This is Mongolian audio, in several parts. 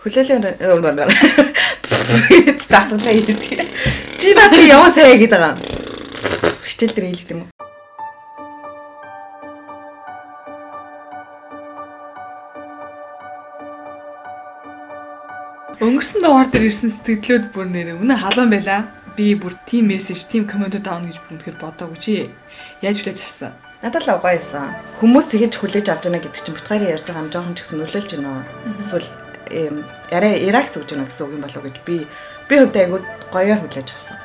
Хүлээлгээр дасналаа хийдэг. Чи надад яваа сайн гэдэг байгаа. Хичээл дээр хийлгдэг юм уу? Өнгөрсөн дугаар дээр ирсэн сэтгэлдлүүд бүр нэрээ үнэ халуун байла. Би бүр тим мессеж, тим комментууд аавна гэж бүр үнэхээр бодоогүй чи. Яаж хүлээж авсан? Надад л байсан. Хүмүүс тэгэж хүлээж авч байна гэдэг чинь битгаарийн ярьж байгаа юм жоохон ч гэсэн нөлөөлж байна. Эсвэл арай ирак зүгж байна гэсэн үг юм болов гэж би би хувьдаа айгуу гоёор хүлээж авсан.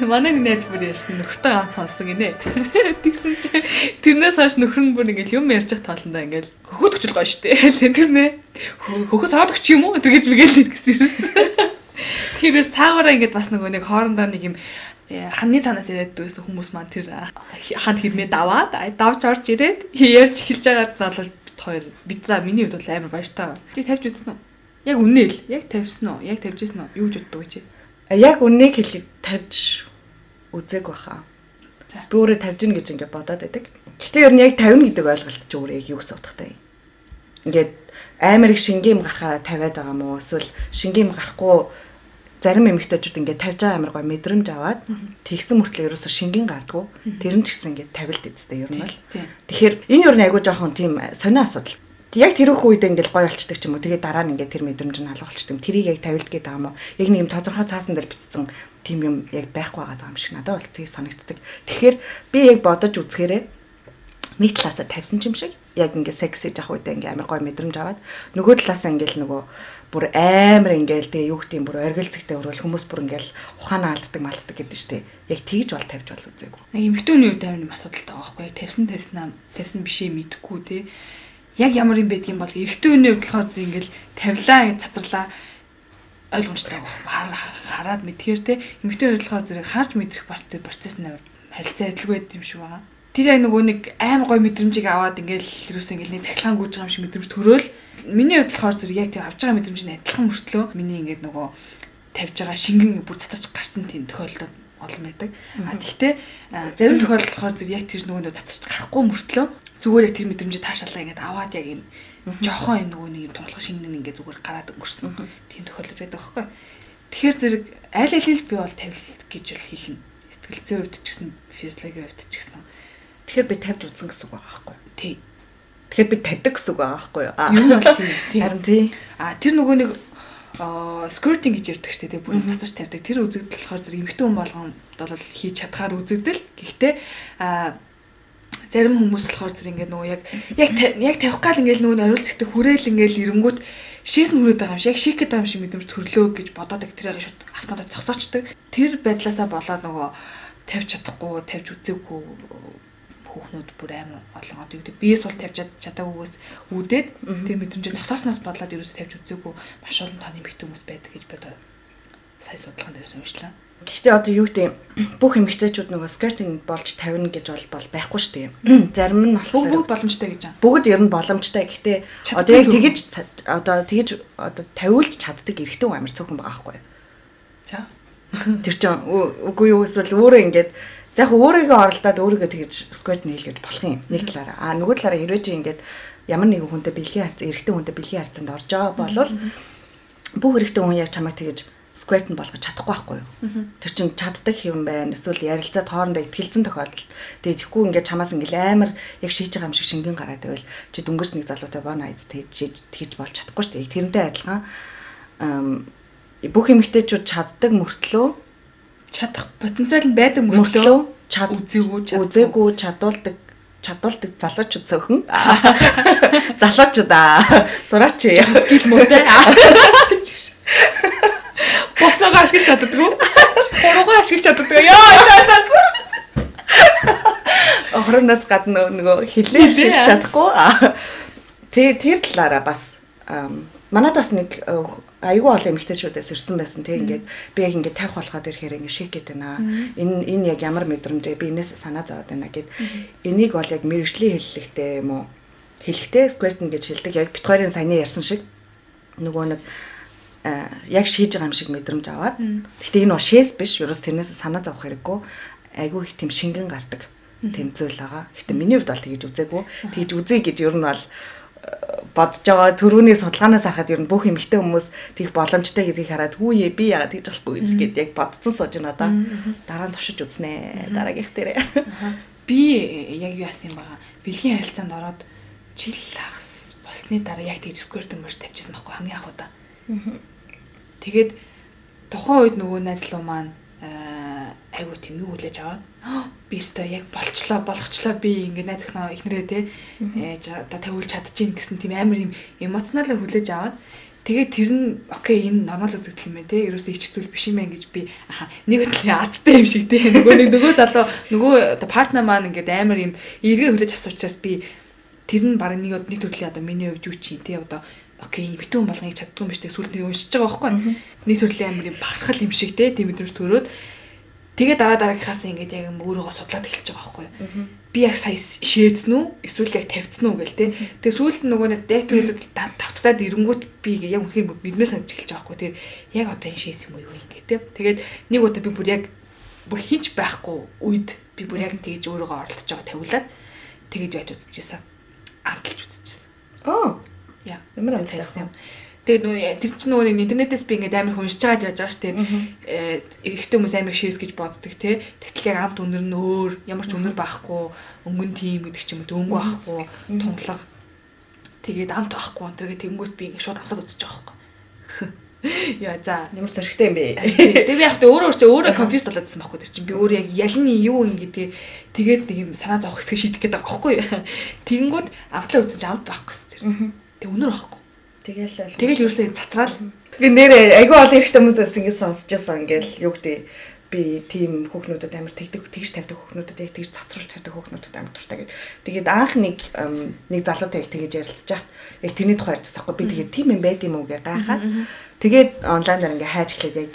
Манай найз бүр ярьсан нөхөртэй ганц сонсон гинэ. Тэгсэн чи тэрнээс хойш нөхөр нь бүр ингээл юм ярьж байгаа тоолондоо ингээл хөхөд өчл гоё штэ. Тэгснэ. Хөхөс хараад өч юм уу? Тэгэж бигээл гэсэн юмсэн. Тэгэхээр цаагаараа ингээд бас нөгөө нэг хоорондоо нэг юм э, ханы цанаас ирээд дүүсэн хүмүүс маань тэр ханд хэрмээ даваад давж орж ирээд ярьж эхэлж байгаад нь бол хоёр бит за миний хувьд бол амар баяртай. Чи тавьж үзсэн үү? Яг үнэ л. Яг тавьсан уу? Яг тавьж исэн үү? Юу гэж боддог вэ чи? яг үннийг хэлэхэд тавьж үзег баха. Би өөрөө тавьж гин гэж ингээд бодоод байдаг. Гэхдээ ер нь яг 50 гэдэг ойлголт чи өөрөө яг юу гэсэн утгатай юм? Ингээд амар их шингэм гарахаараа тавиад байгаа мó эсвэл шингэм гарахгүй зарим эмэгтэйчүүд ингээд тавьж байгаа амар гой мэдрэмж аваад тэгсэн мөртлөө ерөөсө шингэн гардггүй тэр нь ч гэсэн ингээд тавилт эцтэй ер нь бол. Тэгэхээр энэ ер нь айгуу жоохон тийм сонио асуудал яг тэр их үед ингээл гой болчдаг ч юм уу. Тэгээ дараа нь ингээд тэр мэдрэмж нь алга болчдөг. Тэрийг яг тавилт гэдэг юм уу? Яг нэг юм тодорхой цаасан дээр бичсэн тийм юм яг байхгүй байгаа юм шиг надад бол тийг санагддаг. Тэгэхээр би яг бодож үзэхээрээ нэг талаасаа тавьсан юм шиг яг ингээд секс хийж авах үедээ ингээд амар гой мэдрэмж аваад нөгөө талаасаа ингээл нөгөө бүр амар ингээл тэгээ юу гэдэг юм бүр оргилцэгтэй өрөөл хүмүүс бүр ингээл ухаанаа алддаг малтдаг гэдэг штеп. Яг тэгж бол тавьж бол үзээгүй. Нэг эмхтөний үед амар асуудалтай байгаа байхгүй. Тавьсан тавьснаа тавьсан бишээ мэдхгүй те яг ямар юм байдгийг бол хүний хувьд болохоор зү ингээл тавилаа цатарлаа ойлгомжтой байгаа. Хараад мэдхээр те эмэгтэй хувьд болохоор зэрэг харж мэдрэх процесс нь харилцаа адилгүй байд юм шиг байгаа. Тэр яг нөгөө нэг аим гой мэдрэмжийг аваад ингээл ерөөсөө ингээл нэг цахилгаан гүйж байгаа юм шиг мэдрэмж төрөөл миний хувьд болохоор зэрэг яг тэр авч байгаа мэдрэмж нь адилхан мөртлөө миний ингээд нөгөө тавьж байгаа шингэн бүр цатарч гарсан тийм тохиолдол олон байдаг. А тэгтээ зарим тохиолдол болохоор зэрэг яг тэр нөгөө цатарч гарахгүй мөртлөө зүгээр яг тэр мэдрэмжийг таашаалаа ингээд аваад яг юм жоохон юм нөгөө нэг юм тунгалах шингэн ингээд зүгээр гараад өнгөрсөн. Тийм тохиолдол байдаг байхгүй. Тэгэхээр зэрэг аль алил би бол тавилт гэж бол хэлнэ. Сэтгэл зүйн хувьд ч гэсэн физиологийн хувьд ч гэсэн. Тэгэхээр би тавьж үзсэн гэсэн үг байгаа байхгүй. Тий. Тэгэхээр би тавьдаг гэсэн үг байгаа байхгүй юу? Юу нь бол тийм. Харин тий. А тэр нөгөө нэг скрутинг гэж ярьдаг шүү дээ. Бүрэн татаж тавьдаг. Тэр үзэгдэл болохоор зэрэг эмхтэн хүн болгонд бол хийж чадхаар үзэгдэл. Гэхдээ а зарим хүмүүс болохоор зэрэг ингээд нөгөө яг яг яг тавих гал ингээд нөгөө ориулцэгтэй хүрээл ингээд ирэнгүүт шээс нь хүрээд байгаа юм шиг яг шик гэдэг юм шиг мэдрэмж төрлөө гэж бодоод тэрийг шууд автоматар зогсоочдөг. Тэр байдлаасаа болоод нөгөө тавьж чадахгүй, тавьж үзээгүй хүүхнүүд бүр амар олон одоо юу гэдэг биес бол тавьж чадаагүйгээс үүдээд тэр мэдрэмжээ зогсооснаас бодлоод ерөөсө тавьж үзээгүй маш олон тооны бит хүмүүс байдаг гэж бодоод сая судалгаан дээрээс уншлаа. Гэхдээ одоо юу гэдэг бүх эмэгтэйчүүд нөгөө скертинг болж тавина гэж бол байхгүй шүү дээ. Зарим нь болохоор бүгд боломжтой гэж байна. Бүгд ер нь боломжтой. Гэхдээ одоо яг тэгэж одоо тэгэж одоо тавиулж чаддаг эрэгтэй хүн амар цөөхөн байгаа байхгүй юу? За. Тэр чинь үгүй юу эсвэл өөрөө ингээд за яг өөрийгөө оролдоод өөрийгөө тэгэж скертинг хийлгэж болох юм. Нэг талаараа. Аа нөгөө талаараа хэрвээ чи ингээд ямар нэгэн хүнтэй бэлгийн харьцаа эрэгтэй хүнтэй бэлгийн харьцаанд орж байгаа бол бүх эрэгтэй хүн яг чамайг тэгэж square нь болгож чадахгүй байхгүй юу. Тэр чинь чаддаг юм байна. Эсвэл ярилцаад хоорондоо ихтгэлцэн тохиолдол. Тэгээд тэгэхгүй ингээд чамаас ингээд амар яг шийдэж байгаа юм шиг шингэн гараад байвал чи дөнгөж нэг залуутай бон айц тэгж тэгж болж чадахгүй шүү дээ. Тэрнтэй адилхан бүх эмэгтэйчүүд чаддаг мөртлөө чадах потенциал нь байдаг мөртлөө чад үзээгүй үзээгүй чадуулдаг чадуулдаг залуучууд цөөхөн залуучууд аа сураач скил мөтэй Босоогоо ашиглаж чаддаггүй. Хуруугаа ашиглаж чаддаггүй. Яа за за за. Охроноос гадна нөгөө хилээ ашиглаж чадахгүй. Тэгээ тэр талаараа бас манад бас нэг аюул олон эмгтээчүүдээс ирсэн байсан тийм ингээд би яг ингээд тавих болоход ирэхээр ингээд шик гэдэг байна. Энэ энэ яг ямар мэдрэмжээ би энэс санаа зовоод байна гэд энийг бол яг мэрэгжлийн хэллэгтэй юм уу? Хэлэхдээ squirting гэж хэлдэг. Яг бит хоёрын саяны ярьсан шиг нөгөө нэг Э, яг шийж байгаа юм шиг мэдрэмж аваад. Гэхдээ энэ бол шээс биш. Ерөөс тэрнээс санаа зовох хэрэггүй. Айгүй их тийм шингэн гардаг тэм зүйл байгаа. Гэхдээ миний хувьд бол тэгэж үзээгүй. Тэгэж үзье гэж ер нь бол бодож байгаа төрөүний судалгаанаас харахад ер нь бүх эмэгтэй хүмүүс тийх боломжтой гэдгийг хараад хүүе би яагаад тэгж болохгүй гэж гээд яг бодсон сууж байна одоо. Дараа нь туршиж үзнэ. Дараагийнх дээрээ. Би яг юу яасан юм бага. Бэлгийн харилцаанд ороод жил хагас болсны дараа яг тэгж сквер дэмэрч тавьчихсан байхгүй хамгийн анхудаа. Тэгээд тухайн үед нөгөө найзлуу маань айгуу тийм юу хүлээж аваад би өстой яг болчлоо болгочлоо би ингээд найз өхнөө ихнэрээ те ээж одоо тавиулж чадчихин гэсэн тийм амар юм эмоционалаар хүлээж аваад тэгээд тэр нь окей энэ нормал үзэгдэл юм байна те ерөөсөө ичцүүл биш юм байна гэж би аха нэг хөдөлгөөний адтай юм шиг те нөгөө нэг нөгөө залуу нөгөө партнер маань ингээд амар юм эргээр хүлээж авсан учраас би тэр нь баг нэг нэг төрлийн одоо миний хувьд юу чи те одоо окей битүүн болгоны чаддгүй юм биш те сүлд нэг уншиж байгаа байхгүй нэг төрлийн амар юм бахархал юм шиг те тийм мэдрэмж төрөөд Тэгээ дараа дараагийнхаас ингээд яг өөрийгөө судлаад эхэлж байгаа байхгүй. Би яг сая шээдсэн үү? Эсвэл яг тавьцсан уу гэл те. Тэгээ сүүлд нь нөгөө нэг дайтер үзэл тавтагдаад ирэнгүүт би яг үнхээр биднээс санаж эхэлж байгаа байхгүй. Тэр яг одоо энэ шээс юм уу юу ингээд те. Тэгээд нэг удаа би бүр яг бүр хинч байхгүй үед би бүр яг тэгж өөрийгөө оролдож байгаа тавиулаад тэгэж байж үзчихсэн. Амталж үзчихсэн. Аа. Ямар амталсан юм. Тэгээд нөгөө тэр чинь нөгөө интернетээс би ингээд амар хүншиж байгаа гэж яаж штеп. Э эрэгтэй хүмүүс амар шээс гэж боддог те. Тэгтэл яг амт өнөр нь өөр, ямар ч өнөр байхгүй, өнгөн тим гэдэг ч юм уу, өнгө байхгүй, тунгалаг. Тэгээд амт байхгүй. Тэгээд тэнгүүт би ингээд шууд амсаад байгаа байхгүй. Яа за ямар зөрчтэй юм бэ? Тэгээ би яг тэ өөрөө өөртөө өөрөө конфьюз болоодсан байхгүй тэр чинь би өөрөө яг ялны юу юм гэдгээ тэгээд нэг юм санаа зовх хэсэг шийдэх гээд байгаа байхгүй. Тэнгүүд амтлаа үзэж амт байхгүй тэр. Тэг өнөр байхгүй. Тэгэл л тэгэл ерөөсөө цатрал би нэрээ айгүй олон хэрэгтэй хүмүүсээс ингэ сонсож байсан ингээл юу гэдэг би тийм хүүхнүүдэд амар тэгдэг тэгж тавьдаг хүүхнүүдэд яг тэгж цацруулж тавьдаг хүүхнүүдэд амар дуртай гэдэг. Тэгээд анх нэг нэг залуутай яг тэгж ярилцж яхад яг тэрний тухай ярьчихсан байхгүй би тэгээд тийм юм байд юм уу гэж гайхаад. Тэгээд онлайнаар ингээ хайж эхлээд яг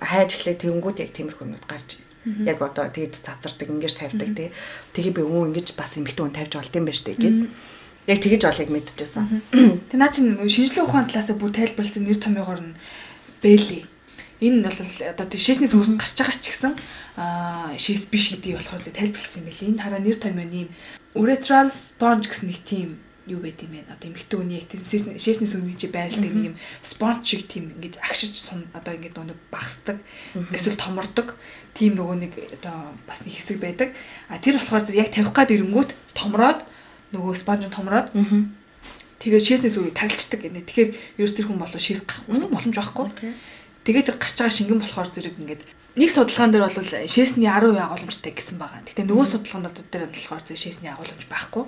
хайж эхлээд тэгэнгүүт яг тиймэрхүү юмуд гарч яг одоо тэгж цацардаг ингэж тавьдаг тий. Тэгээ би өө ингэж бас эмхтэн хүн тавьж болд юм байна штэ гэд яг тэгэж олыг мэдчихсэн. Тэг наа чинь шинжлэх ухааны талаас бүр тайлбарлсан нэр томьёогоор нь бэлий. Энэ бол одоо шээсний сүгс гарч байгаа ч гэсэн аа шээс биш гэдгийг болохоор тайлбарлсан юм билий. Энэ хараа нэр томьёоны urethral sponge гэсэн нэг тийм юу байд юм бэ? Одоо эмхтэн үний яг шээсний сүгний чи байрладаг нэг юм спонж шиг тийм ингэж агшиж сун одоо ингэж нөгөө багсдаг эсвэл томордог тийм нөгөө нэг одоо бас нэг хэсэг байдаг. А тэр болохоор яг тавих гад ирэнгүүт томроод нөгөө спонж томроод тэгээд шээснээс үе таглцдаг гэнэ. Тэгэхээр ерөөс тэр хүн болов шээс гарах боломж байхгүй. Тэгээд тэр гарч байгаа шингэн болохоор зэрэг ингээд нэг судалгаан дээр бол шээсний 10% агуулмжтай гэсэн байгаа. Гэтэ нөгөө судалгаанууд дээр болохоор зэрэг шээсний агуулмж байхгүй.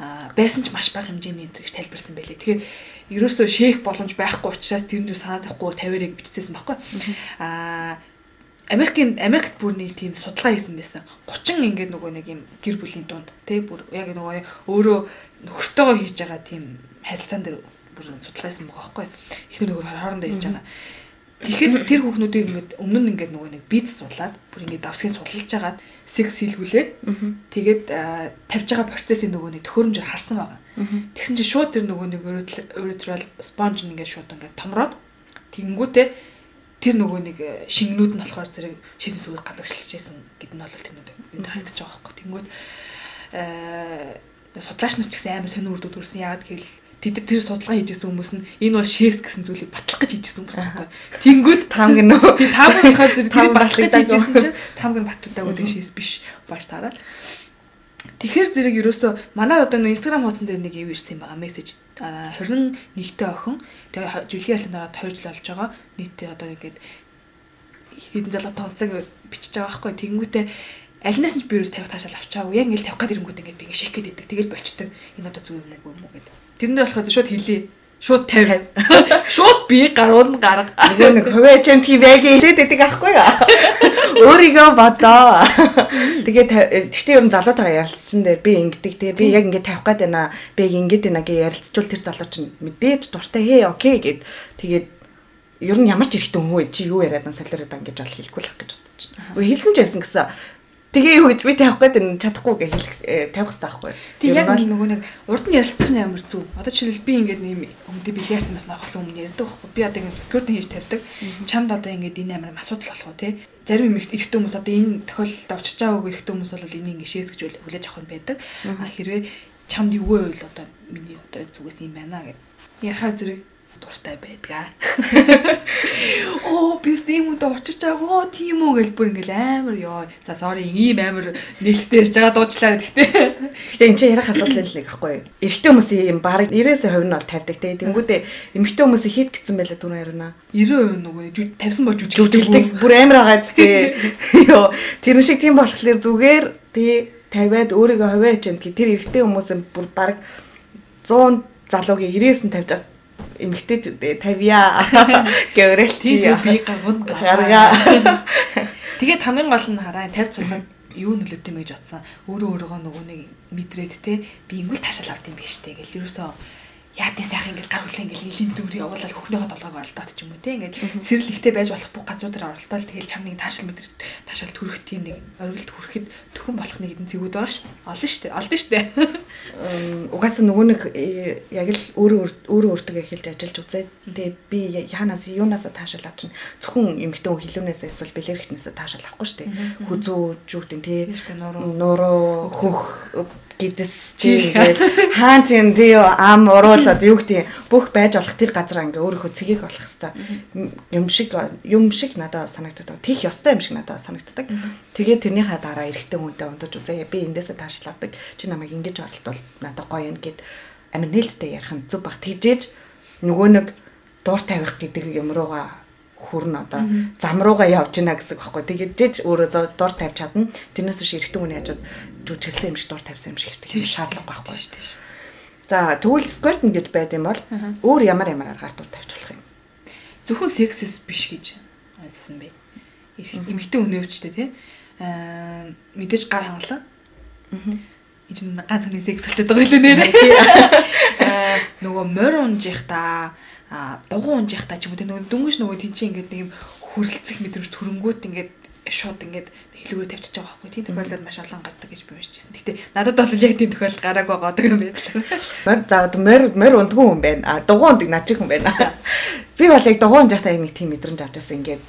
Аа байсан ч маш бага хэмжээний энэ гэж тайлбарсан байлээ. Тэгэхээр ерөөсөө шээх боломж байхгүй учраас тэр нь санаад авахгүй тавиарыг бичсэн байхгүй. Аа Америкийн Америкт бүр нэг тийм судалгаа хийсэн байсан. 30 ингээд нөгөө нэг юм гэр бүлийн дунд тий бүр яг нөгөө өөрөө нөхөртөөгөө хийж байгаа тийм харилцаан дээр бүр судалгаа хийсэн байгаа байхгүй. Эхнэр нөгөө хоорондоо хийж байгаа. Тэгэхэд тэр хүүхнүүдийг ингээд өмнө нь ингээд нөгөө нэг биз суулаад бүр ингээд давсгийн судалж агаад секс хийлгүүлээд тэгээд тавьж байгаа процессын нөгөө нэг төхөөрөмжөөр харсан байгаа. Тэгсэн чинь шууд тэр нөгөө нэг urethral sponge ингээд шууд ингээд томроод тэгэнгүүтээ тэр нөгөө нэг э, шингнүүд нь болохоор зэрэг шийсэн сүгээр гадагшлажсэн гэдэг нь бол тэр нүд харагдаж байгаа байхгүй. Тэнгүүд э судлаач нар ч гэсэн амар сонир үрдүүд төрсэн. Яагаад гэвэл тэд тэр судалгаа хийжсэн хүмүүс нь энэ бол шээс гэсэн зүйлийг батлах гэж хийжсэн хүмүүс байхгүй. Тэнгүүд тамг нөө. Тамг болохоор зэрэг тэр батлах гэж хийжсэн чинь тамг нь батлагдаг гэдэг шээс биш бааш тараад. Тэгэхээр зэрэг ерөөсөө манай одоо нэг Instagram хуудсан дээр нэг юу ирсэн байгаа мессеж 21-тэй охин тэгээ жилийн ялтанд ороод 2 жил болж байгаа. Нийтээ одоо ингээд хэдэн залуу тооцоог бичиж байгаа байхгүй. Тэнгүүтээ алинаас нь би ерөөс 50 таашаал авчаагүй. Яг ингээд 50 гад ирэнгүүт ингээд би ингээд шийх гээд идэг. Тэгэл болчтой. Энэ одоо зүг юм уу юм уу гэдэг. Тэрнэр болохоор шууд хэлээ. Шууд 50. Шууд би гарууд нь гарга. Нөгөө нэг хувиа чам TV-г хэлээд байдаг аахгүй юу? Өөрийгөө бодоо. Тэгээд тэгтээ ер нь залуутайгаа ярилцсан дээр би ингэдэг те би яг ингэ тавих гээд байна. Би яг ингэж байна гэж ярилцчвал тэр залуу чинь мэдээж дуртай хээ окей гэд тэгээд ер нь ямар ч эрэхтэн хүн чи юу яриад ан солиороод ан гэж бол хэлэхгүй л ах гэж бодож байна. Үгүй хэлсэн ч байсан гэсэн Тэгээ юу гэж би тавих гээд энэ чадахгүй гэж хэлэх э, тавих хэрэгтэй байхгүй. Тэг яг л нөгөө нэг урд нь ярилцсан амар зүг. Одоо жишээл би ингээд нэм өмнөд бильярд юмас нахаас өмнө ярьдаг байхгүй. Би одоо ингээд скорт хийж тавьдаг. Чамд одоо ингээд энэ амар асуудал болох уу те. Зарим юм эрэгтэй хүмүүс одоо энэ тохиолдолд очиж байгаагүй эрэгтэй хүмүүс бол энийг ингээд шээс гэж хүлээж авах нь байдаг. А хэрвээ чамд юу вэ одоо миний одоо зүгээс юм байна гэд. Ярахаар зэрэг дуртай байдгаа. Оо би тийм үедээ очиж чаагаа тийм үү гэж бүр ингээл амар ёо. За sorry ийм амар нэлттэй ярьж байгаа дуучлаа гэхдээ. Гэхдээ эн чинь ярих асуудал л нэг аахгүй. Эрэгтэй хүмүүсийн юм баг 90% нь бол тавьдаг те. Тэнгүүдээ эмэгтэй хүмүүсийн хит гисэн байлаа түрүү ярина. 90% нөгөө тавьсан бож жүжиглдэг. Бүр амар байгаа те. Ёо тэр шиг тийм болохоор зүгээр тий тавиад өөрийгөө ховоо чимд тэр эрэгтэй хүмүүс бүр баг 100 залуугийн 90-ээс нь тавьж байгаа эмгтээчүүдээ тавья гэвэрэл чи би гаргунд гаргаа. Тэгээд хамгийн гол нь хараа 50 цухад юу нөлөөтэй юм гэж бодсон. Өөрөө өөрөөгөө нөгөө нэг мэдрээд те би ингүүл таашаал авд юм биш те гэл ерөөсөө яадын сайхан ингээд гар хүлээ ингээд нэлийн дүүрээ явуулаад хөхнийхөө толгойг оролдоод ч юм уу те ингээд сэрэл ихтэй байж болох бүх газруудаар оролдоод тэгэл чамны таашаал мэдэр таашаал төрөх тийм нэг оргилд хүрэхэд төхөн болох нэг хэдэн зэгүүд байгаа шүү дээ. Олон шүү дээ. Олдсон шүү дээ. Угаасаа нөгөө нэг э, яг л өөрөө өөрөө өөртөө эхэлж ажиллаж үзээд тэгээ би яанаас юунаас таашаал авчин зөвхөн эмгтэн хилүүнээс эсвэл бэлэрхтнээс таашаал авахгүй шүү дээ. Хүзүү жүүхтэн тий нуруу хөх гидс чи ингээд хаан чин тий ам уруулаад юу гэдэг бүх байж болох тэр газар ингээ өөрийнхөө цэгийг олох хэвээр юм шиг юм шиг надад санагддаг. Тих ёстой юм шиг надад санагддаг. Тэгээд тэрнийхээ дараа эрэгтэй хүнтэй унтаж үзээ. Би эндээсээ таашаал авдаг. Чи намайг ингэж оролдвол надад гоё юм гэд амин нээлттэй ярих нь зүг баг. Тэгжээж нөгөө нэг дуур тавих гэдэг юм руугаа хүрн одоо зам руугаа явж гинэ гэсэн үг байхгүй. Тэгээд жиж өөрөө дор тавьж чадна. Тэрнээс биш эрэгтэй хүний хажууд жүжиглсэн юм шиг дор тавьсан юм шиг хэвтэй шаардлага байхгүй шүү дээ. За тэгвэл сквертн гэж байд юм бол өөр ямар ямар аргаар дор тавьж болох юм. Зөвхөн сексис биш гэж ойлгосон бэ. Эмэгтэй ч тий. Аа мэдээж гар хангалаа. Аа энэ ганц хүний секс болчиход байгаа юм нэрээ. Аа нөгөө морь унжих та а дугуй унжих та ч юм уу нөгөө дөнгөж нөгөө тэнцээ ингээд нэг юм хүрлцэх мэдрэмж төрөнгөт ингээд шууд ингээд хэлүүрээ тавьчихж байгаа байхгүй. Тийм тохиолдол маш олон гардаг гэж би уншижсэн. Гэтэ надад бол яг тийм тохиолдол гараагүй байгаа юм байна. Мор за мор мор ундгүй хүн байна. А дугуй ундаг над чих хүн байна. Би бол яг дугуй унжахтаа нэг тийм мэдрэмж авч байсан ингээд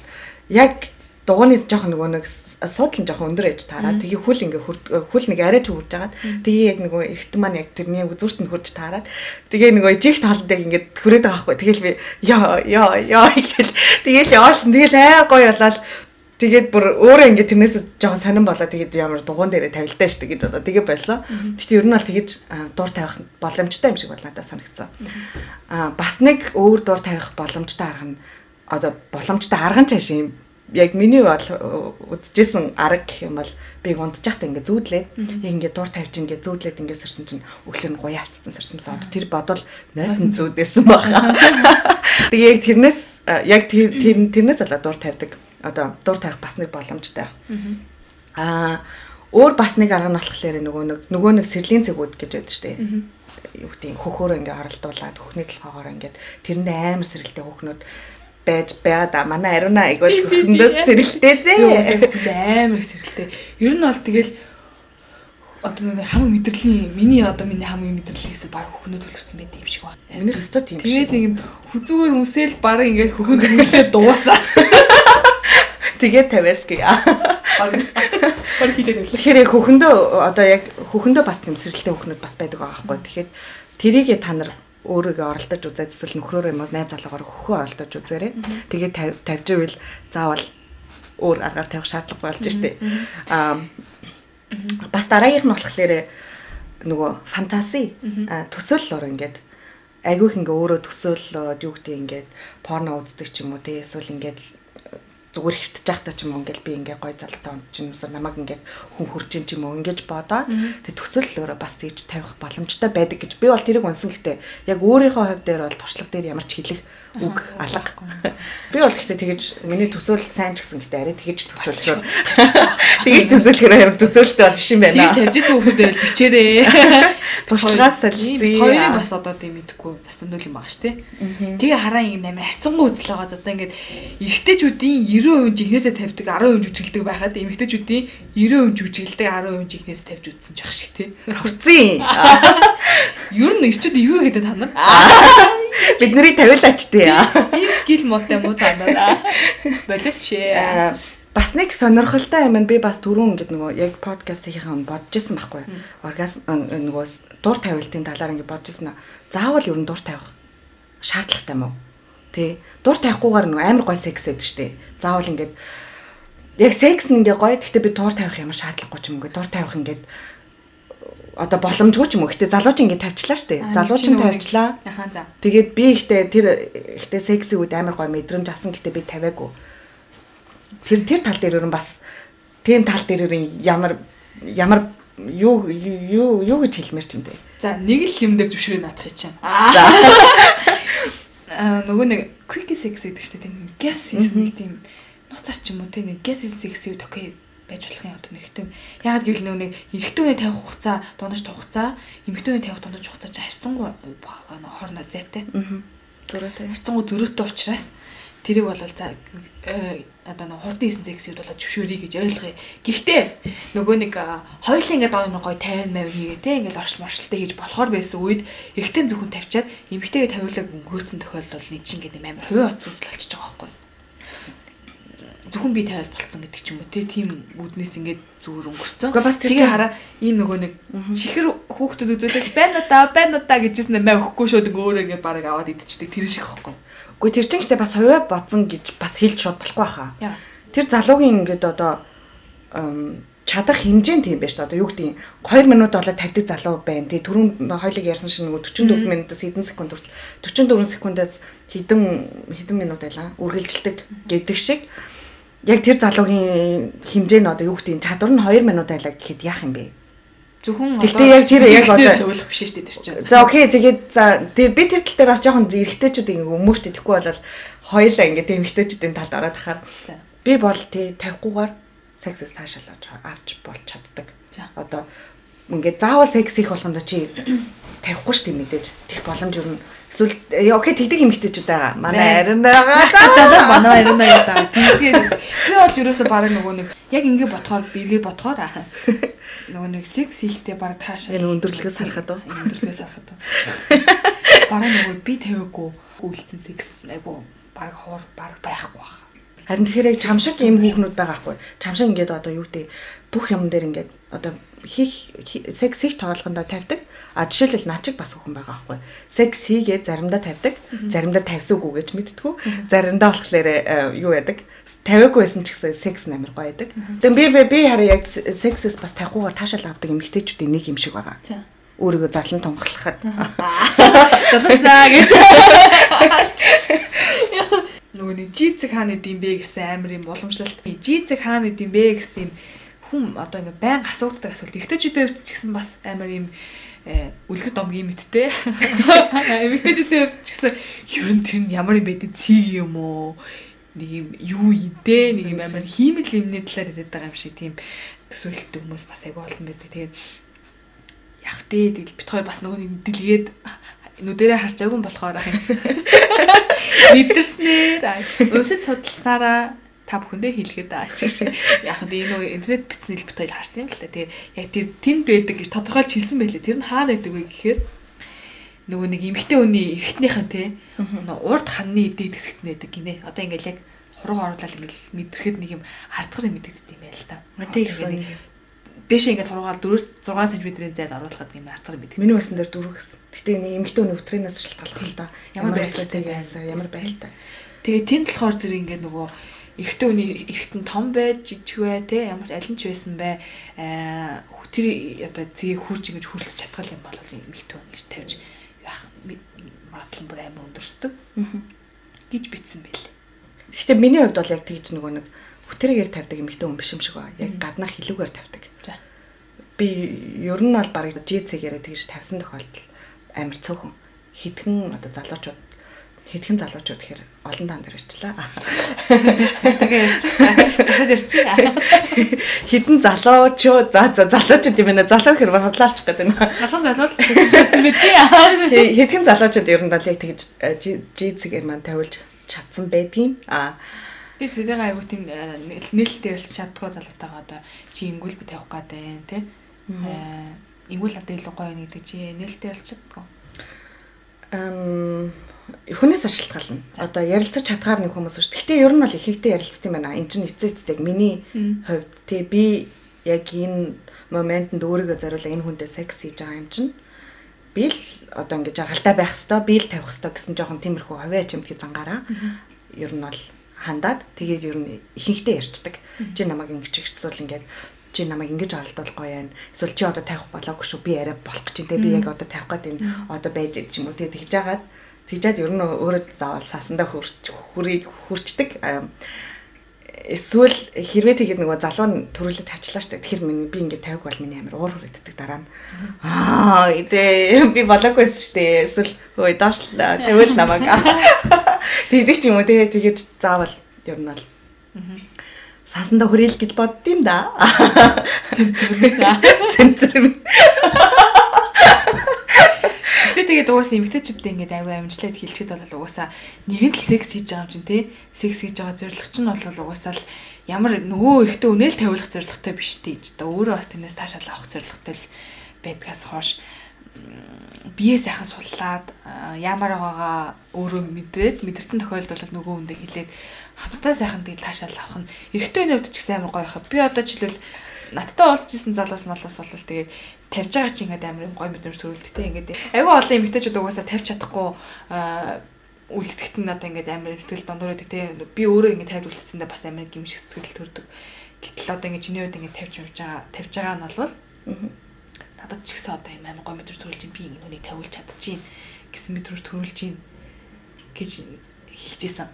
яг дугууны жоох нөгөө нэг суудлан жоох өндөр ээж таараад тэгээ хөл ингээ хөл нэг арай ч хурж агаад тэгээ яг нөгөө эргэтэн маань яг тэрний үзүүрт нь хурж таараад тэгээ нөгөө ижих талд яг ингээ хүрээд байгаа байхгүй. Тэгэл би ёо ёо ёо гэл тэгэл яваалсан тэгэл аа гоё болоод Тэгээд бүр өөрөө ингээд тэрнээс жоохон сонирн болоо тэгээд ямар дугуун дээрээ тавилдаа штэ гэж одоо тэгээ болсон. Гэхдээ ер нь бол тэгэж дур тавих боломжтой юм шиг бол надад санагдсан. Аа бас нэг өөр дур тавих боломжтой арга нь одоо боломжтой арга нь цааш юм яг миний бол үзчихсэн арга гэх юм бол би унтчих та ингээ зүүдлээ. Яг ингээ дур тавьж ингээ зүүдлээд ингээ сэрсэн чинь өглөө нь гоёа авцсан сэрсэн сон. Тэр бодвол нойтон зүүдээсэн баха. Тэгээ яг тэрнээс яг тэр тэрнээс болоо дур тавьдаг. Одоо дур тавих бас нэг боломжтой. Аа өөр бас нэг арга нь болохоор нөгөө нэг нөгөө нэг сэрлийн цэгүүд гэж байдаг шүү дээ. Юу гэдэг хөхөөр ингээ оролдуулаад хөхний толгоогоор ингээ тэрэнд амар сэрэлтэй хөхнүүд байж байгаа да. Манай ариуна айгуул хөхөндөөс сэрэлтэй дээ. Амар сэрэлтэй. Ер нь бол тэгэл одоо нэг хамаг мэдрэлийн миний одоо миний мэдрэлийн гэсэн баг хөхнөө төлөвлөсөн байт юм шиг байна. Миний өстө тийм шиг. Тэгээд нэг юм хүзүүгээр үсэл баг ингээд хөхөнд хөлөө дуусаа. Тэгээд тавиас гээ. Тэгэхээр хөхөндөө одоо яг хөхөндөө бас тэмсрэлтэй хөхнүүд бас байдаг байгаа байхгүй. Тэгэхээр тэрийг та нар өөрийгөө оролдож үзээд эсвэл нөхрөөрөө юм уу найз залуугаар хөхөө оролдож үзээрэй. Тэгээд тавьж ивэл заавал өөр аргаар тавих шаардлага болж штэ. Аа бас дараагийнх нь болохоор нөгөө фантаси төсөөлөл ор ингээд айгүйх ингээ өөрөө төсөөллөд юу гэдэг ингээд порно үздэг ч юм уу те эсвэл ингээд зүгээр хөвтөж байхдаа ч юм уу ингээл би ингээ гой залуутай онд чинь юмсаа намайг ингээ хүн хурж ин ч юм уу ингэж бодоод тэг төсөөллөөрөө бас тийж тавих боломжтой байдаг гэж би бол тэрийг унсан. Гэхдээ яг өөрийнхөө хувь дээр бол туршлага дээр ямар ч хэлэх үг алга. Би бол гэхдээ тэгэж миний төсөөлөл сайн ч гэсэн гэхдээ арай тэгэж төсөөлөхөөр тэгэж төсөөлөхөөр яг төсөөлөлтэй бол биш юм байна. Тэгэж тавьжсэн хүмүүс байл бичээрээ. Туршлагаас солилцъя. Хоёрын бас одоо тийм мэдэхгүй бас нөл юм байгаа ш тий. Тэгээ хараа ингэ амар харцангуй үзэл байгаа. Одоо ингээд эрэгтэйчүүдийн 90% жинхнээсээ тавьдаг 10% жүжиглдэг байхад эмэгтэйчүүдийн 90% жүжиглдэг 10% жинхнээс тавьж үзсэн ч ах шиг тий. Хурцын. Ер нь ирчүүд ивэ гэдэг та нар. Бид нарыг тавиулаач тий. Ийм скил мотой муу та нар. Боловч бас нэг сонирхолтой юм би бас түрүүн ингэдэг нөгөө яг подкастынхаа бодож исэн байхгүй. Оргазм нөгөө дур тавилтын талаар ингээд бодож ирсэн аа. Заавал ер нь дур тавих шаардлагатай мó. Тэ дур тавихгүйгээр нэг амар гой секс гэдэг штеп. Заавал ингээд яг секс нь ингээ гоё. Гэхдээ би дур тавих ямар шаардлагагүй ч юм уу. Дур тавих ингээд одоо боломжгүй ч юм уу. Гэтэ залууч ингэ тавьчлаа штэ. Залууч нь тавьчлаа. Тэгээд би ихтэй тэр ихтэй секси үед амар гоё мэдрэмж авсан гэтээ би тавиагүй. Тэр тэр тал дээр өрн бас тийм тал дээр өрн ямар ямар юу юу юу гэж хэлмээр ч юм дээ. За нэг л юм дээр зөвшөөрөө наадах чинь. За. Аа нөгөө нэг quick sex гэдэг чинь тийм gas нэг тийм нуцаар ч юм уу тийм gas sex юу тохио байж болох юм одоо нэгтэн. Яг гэвэл нөгөө нэг эрэгтэй үний тавих хугацаа, дундаж хугацаа, эмэгтэй үний тавих дундаж хугацаа чи харьцангуй хоорондоо зайтай. Зөрөөтэй. Харьцангуй зөрөөтэй учраас тэрийг бол за э, одоо нэг хурдан хийсэн зэгсүүд болоо зөвшөөрье гэж ойлгоё. Гэхдээ нөгөө нэг хоёулаа ингээд гоё гоё 50 мав хийгээ те ингээд оршил маршилтай хийж болохоор байсан үед эрэгтэй зөвхөн тавьчаад эмэгтэйгээ тавиулаг өнгөрөөцсөн тохиолдол нэг чинь ингээд амар хувийн оц үзэл болчихж байгаа байхгүй зөвхөн би тавиад болцсон гэдэг ч юм уу тийм үднээс ингээд зүгээр өнгөрцөн. Гэхдээ бас тэгээ хараа энэ нөгөө нэг чихэр хүүхдүүд үзүүлэх байна уу да байна уу да гэжсэн мэй өгөхгүй шууд өөрөө ингээ бараг аваад идчихдэг тэр шиг ихгүй. Үгүй тэр чинь гэхдээ бас хувиа бодсон гэж бас хэлж шууд болохгүй хаа. Тэр залуугийн ингээд одоо чадах хэмжээ нь тийм байж та одоо юу гэдэг 2 минут болоод тавьдаг залуу байна. Тэгээ түрүүн хоёлыг ярьсан шиг нөгөө 44 минутаас хэдэн секунд хүртэл 44 секундаас хэдэн хэдэн минут байлаа үргэлжилдэг гэдэг шиг яг тэр залуугийн хэмжээ нь одоо юу гэдэг чадвар нь 2 минут байлаа гэхэд яах юм бэ? Зөвхөн Гэхдээ яг тэр яг одоо тавиулах биш шүү дээ тэр чинь. За окей тэгээд за би тэр тал дээр бас жоохон эргэжтэйчүүд ингэ өмөрч идэхгүй бол хоёлаа ингэ эмгтэйчүүдийн талд ороод ахаар би бол тий 50-гуугаар сексээс таашаалж авч болж чаддаг. Одоо ингээд заавал секс их болгондоо чи тавихгүй шүү дээ мэдээж. Тех боломж юу Эсвэл э, окей тэгдэг эмэгтэйчүүд байгаа. Манай арин байгаа. Манай арин байгаа. Тэгээд би бол ерөөсөө бараг нөгөө нэг яг ингэ бодохоор бигээ бодохоор. Нөгөө нэг секс хийхдээ бараг таашаа. Энэ өндөрлөгөөс харахад уу? Өндөрлөгөөс харахад уу. Бараг нөгөө би тавиагүй үйлцэн секс айгу бараг хоор бараг байхгүй байна. Харин тэгэхээр яг чамшиг юм хүүхнүүд байгаа хгүй. Чамшиг ингээд одоо юу гэдэг бүх юм дээр ингээд одоо хийх секс хийх тоолгондоо тавьдаг. А жишээлбэл наачиг бас хүн байгаа байхгүй. Секс хийгээд заримдаа тавьдаг, заримдаа тавьсаагүй гэж мэдтгүү. Заримдаа болохоор э, юу яадаг? Тавиагүй байсан ч гэсэн секс амар гоё байдаг. Тэгээ би би хараа яг сексээс бас тавихгүйгээр таашаал авдаг эмэгтэйчүүдийн нэг юм шиг байгаа. Өөрийгөө зарлан тунхаглахад. Залуусаа гэж. Нөгөө нэг жицэг хааны димбэ гэсэн амар юм уламжлалт. Жицэг хааны димбэ гэсэн юм хүн одоо ингээ байн асуудаг асуулт ихтэйчүүдийн хувьд ч гэсэн бас амар юм э, үлгэр домгийн мэдтэй. Эмэгтэйчүүдийн хувьд ч гэсэн ер нь тэр нь ямар юм бэ цэг юм уу? Нэг юм юу идэ нэг юм амар хиймэл юмны талаар яриад байгаа юм шиг тийм төсөөлтөд хүмүүс бас айгүй олон байдаг. Тэгээд яг тээ тэгэл бит хоёр бас нөгөө нэг дэлгээд нүдэрээ харчаагүй болохоор мэдэрснээр уусад судалснараа та бүхэндээ хэлгээд ч шиг. Яг нь энэ нөгөө интернет бичсэн хэлбэрт хоёул харсан юм л да. Тэгээ яг тэр тэнд байдаг гэж тодорхойлж хэлсэн байлээ. Тэр нь хаана байдаг вэ гэхээр нөгөө нэг эмгтэй хүний эргэтнийхэн те урд ханны дээд хэсэгт нэдэг гинэ. Одоо ингээл яг хуруу оруулаад ингээл мэдрэхэд нэг юм юм мэдэгддэг юм байл та. Тийм дээшээ ингээд хуруугаар 4 6 см-ийн зайд оруулахад юм ардхар мэддэг. Миний усан дээр дөрөв гэсэн. Гэтэ энэ эмгтэй хүний өтрийнээс шалтгаалх л да. Ямар байдлаар байсан, ямар байлтай. Тэгээ тэнд болохоор зэрэг ингээд нөгөө эрэгтэй хүний эрэгтэн том байж жижиг бай те ямар аль нь ч байсан бай аа тэр одоо зэгийг хурж ингэж хүлцэж чадгал юм бол хүн гэж тавьж яах магадлал бүр амар өндөрсдөг гэж битсэн байл. Гэтэ миний хувьд бол яг тэгж нөгөө нэг хүтрэгээр тавьдаг эмэгтэй хүн биш юм шиг ба. Яг гаднах хилүүгээр тавьдаг. Би ер нь бол барыг жицэгээрээ тэгж тавьсан тохиолдол амар цөөхөн хитгэн одоо залуучууд хэдхэн залуучууд тэгэхээр олон таан дээр ирчлээ. Тэгээ ирчих. Захад ирчих. Хэдэн залуучууд за за залуучууд юм байна. Залуу хэр бодлоолчих гэдэг нь. Залуу залуу хэлсэн мэт тий. Хэдхэн залуучууд ер нь бол яг тэгж жизгээр маань тавилж чадсан байдгийн. Аа Би зэрэг айгуу тийм э, нээлттэй ярилж чаддгүй залуутайгаа одоо чи ингүүл би тавих гээд байна тий. Аа ингүүл одоо илүү гоё нэг гэдэг чи нээлттэй ярилж чаддгүй. Эм хүнээс шалтгаална. Одоо ярилцаж чадгаар нэг хүмүүс шүү. Гэхдээ ер нь бол ихэнхдээ ярилцдаг юм байна. Энд чинь эцээ эцдэг миний хувьд тий би яг энэ моментод өөрийгөө зориулаа энэ хүнтэй секс хийж байгаа юм чинь би л одоо ингээд жаргалтай байх хэвээр би л тавих хэвээр гэсэн жоохон тиймэрхүү хавьяа чимтгий зангаараа ер нь бол хандаад тэгээд ер нь ихэнхдээ ярьцдаг. Чи намайг ингэж ихсүүл ингээд чи намайг ингэж оролдуулах гоё юм. Эсвэл чи одоо тавих болоогүй шүү. Би арай болох гэж байна. Би яг одоо тавих гээд энэ одоо байж байгаа юм уу. Тэгээд тэгж жагаад тэгжээд ер нь өөрөө заавал сасандаа хурч хүрийг хүрчдэг. Эсвэл хэрвээ тэгээд нөгөө залуу нь төрүүлээ тавьчлаа штэ. Тэгэхээр миний би ингээд тавиг бол миний амир уур хүрээддэг дараа нь. Аа идэ би болоогүйс штэ. Эсвэл ой доошлаа. Тэгвэл намайг тэгдэг ч юм уу тэгээ тэгээд заавал ер нь бол саасандаа хүрээлэх гэж боддtiin да. Тэнцэрмэг. Тэнцэрмэг. Гэтэ тэгээд угаасаа эмгтээчүүдтэй ингээд аягүй амжилтад хилчихэд бол угаасаа нэгэн л секс хийж байгаа юм чинь тий. Секс хийж байгаа зорилго ч нь бол угаасаа л ямар нөгөө ихтэй үнэл тавиулах зорилготой биш тий. Одоо өөрөө бас тэрнээс таашаал авах зорилготой л байдгаас хойш бие сайхан суллаад ямар байгаагаа өөрөө мэдрээд мэдэрсэн тохиолдолд нөгөө хүндээ хэлээд хамтдаа сайхан тэгэл таашаал авах нь эрэгтэй хүний хувьд ч гэсэн амар гоё хаа. Би одоо жишээлбэл надтай уулзчихсан залуус малус бол тэгээд тавьж байгаа чи ингээд амар гоё мэдрэмж төрүүлдэг те ингээд. Айгүй олон эмэгтэйчүүд угаасаа тавьж чадахгүй үлдэхт нь одоо ингээд амар сэтгэл дундуур байдаг те. Би өөрөө ингээд тавьж үлдсэндээ бас амар гимшиг сэтгэл төрдөг. Гэтэл одоо ингээд чиний үед ингээд тавьж явж байгаа тавьж байгаа нь бол надад ч гэсэн одоо юм амар гоё мэдрэмж төрүүлж би ингээд нүнийг тавиулж чадчихээн гэсэн мэдрэмж төрүүлж гин гэж хэлжсэн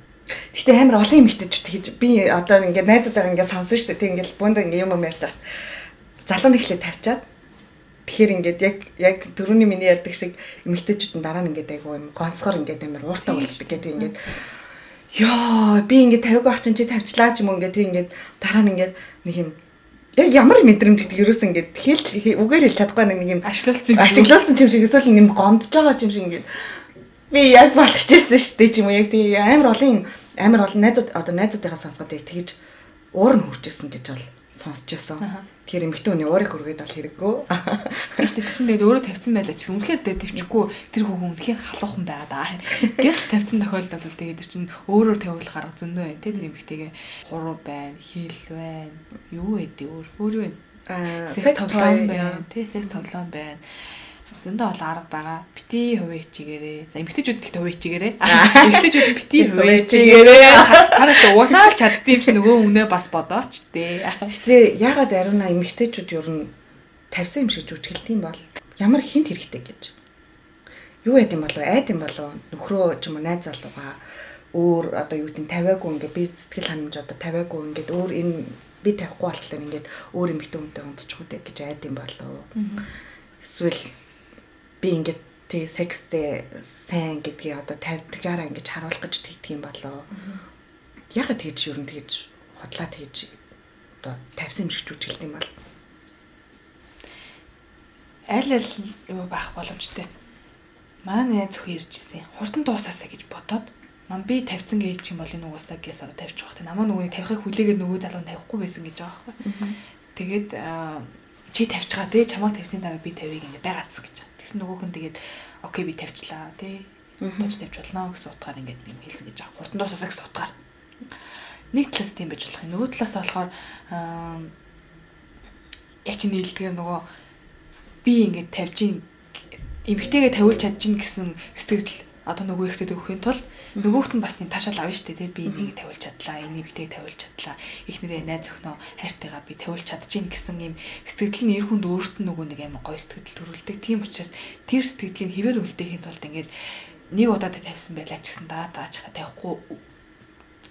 Гэтэ амар олон юм ихтэй гэж би одоо ингээд найзуудаа ингээд сонсон шүү дээ. Тэг ингээд буунд ингээд юм юм ярьж байгаа. Залуу нэхлээ тавьчаад Тэгэхээр ингээд яг яг төрөний миний ярьдаг шиг эмэгтэйчүүд нь дараа нь ингээд айгу юм гонцгор ингээд амар ууртаа болдог гэдэг ингээд ёо би ингээд 50 ах чинь чи тавьчлаа ч юм ингээд ингээд дараа нь ингээд нэг юм яг ямар мэдрэмж гэдэг ерөөс ингээд хэлж үгээр хэлж чадахгүй нэг юм ашлуулсан ашлуулсан юм шиг эсвэл юм гомдож байгаа юм шиг ингээд би яг болгочээсэн шүү дээ ч юм уу яг тийм амар олон амар олон найзууд одоо найзуудынхаа сонсгоод яг тэгж уур нь хүрчээсэн гэж бол сонсч байсан. Тэгэхээр эмэгтэй хүний уурыг хүргээд бол хэрэггүй. Дээ тэгсэн тэгээд өөрөө тавьсан байлаа ч үнэхээр дээ төвчгүй тэр хүүхэн үнэхээр халуухан байгаа даа. Гэс тавьсан тохиолдолд бол тэгээд чинь өөрөөр тавиулах арга зөндөө байна те тэр эмэгтэйгээ хуруу байна, хил байна. Юу гэдэг өөр өөр юу вэ? Аа секс тоглоом байна, те секс тоглоом байна зөндөө олон арга байгаа. Бити хувийн хичээгээрээ. За эмгтээчүүд ихтэй хувийн хичээгээрээ. Эмгтээчүүд бити хувийн хичээгээрээ. Хараад уусаа л чаддсан юм чи нөгөө үнэ бас бодооч тээ. Гэтэ ягаад ариуна эмгтээчүүд ер нь тавьсан юм шиг жүжиглэх юм бол ямар хинт хэрэгтэй гэж. Юу яд юм болов айд юм болов нөхрөө ч юм уу найз залууга өөр одоо юу гэдэг нь тавиагүй ингээд би сэтгэл ханамж одоо тавиагүй ингээд өөр энэ би тавихгүй болохоор ингээд өөр эмгтээ хүнтэй унтчих үү гэж айд юм болов. Эсвэл би ингээд тэг секстэй сайн гэдгийг одоо 50-аараа ингэж харуулах гэж тэгдэг юм болоо. Ягаад тэгж юу н тэгж хотлаа тэгж одоо тавьсан юм шиг жүжиглэх юм бол аль аль юу байх боломжтой. Манай найз зөвхөн ирж ирсэн. Хурдан дуусаасаа гэж бодоод нам би тавьсан гэж юм бол энэ угаасаа гэс тавьчих واخ. Намаа нөгөөний тавихыг хүлээгээд нөгөө залуу тавихгүй байсан гэж байгаа байхгүй. Тэгээд чи тавьчихаа те чамаа тавьсны дараа би тавийг ингэ байгаадс гэж. Тэгсэн нөгөөх нь тэгээд окей би тавьчлаа тий. Тож тавьж болно гэсэн утгаар ингээд юм хэлсэн гэж байгаа. Хурдан дуусасаа гэсэн утгаар. Нэг талаас тийм байж болох юм. Нөгөө талаас болохоор яа чи нийлдгээр нөгөө би ингээд тавьж эмгтэйгээ тавиулж чадчих гэсэн сэтгэл одоо нөгөө ихтэй өгөхийн тулд нөгөөхт нь бас тийм ташаал авна шүү дээ би энийг тавиулж чадлаа энийг битээ тавиулж чадлаа. Эхнэрээ найз өхнөө хайртайгаа би тавиулж чадчихин гэсэн юм. Сэтгэл нь эр хүнд өөрт нь нөгөө нэг амар гоё сэтгэл төрүүлдэг. Тийм учраас тэр сэтгэлийн хэвээр үлдээхийн тулд ингээд нэг удаа тавьсан байлаа ч гэсэн даа хата тавихгүй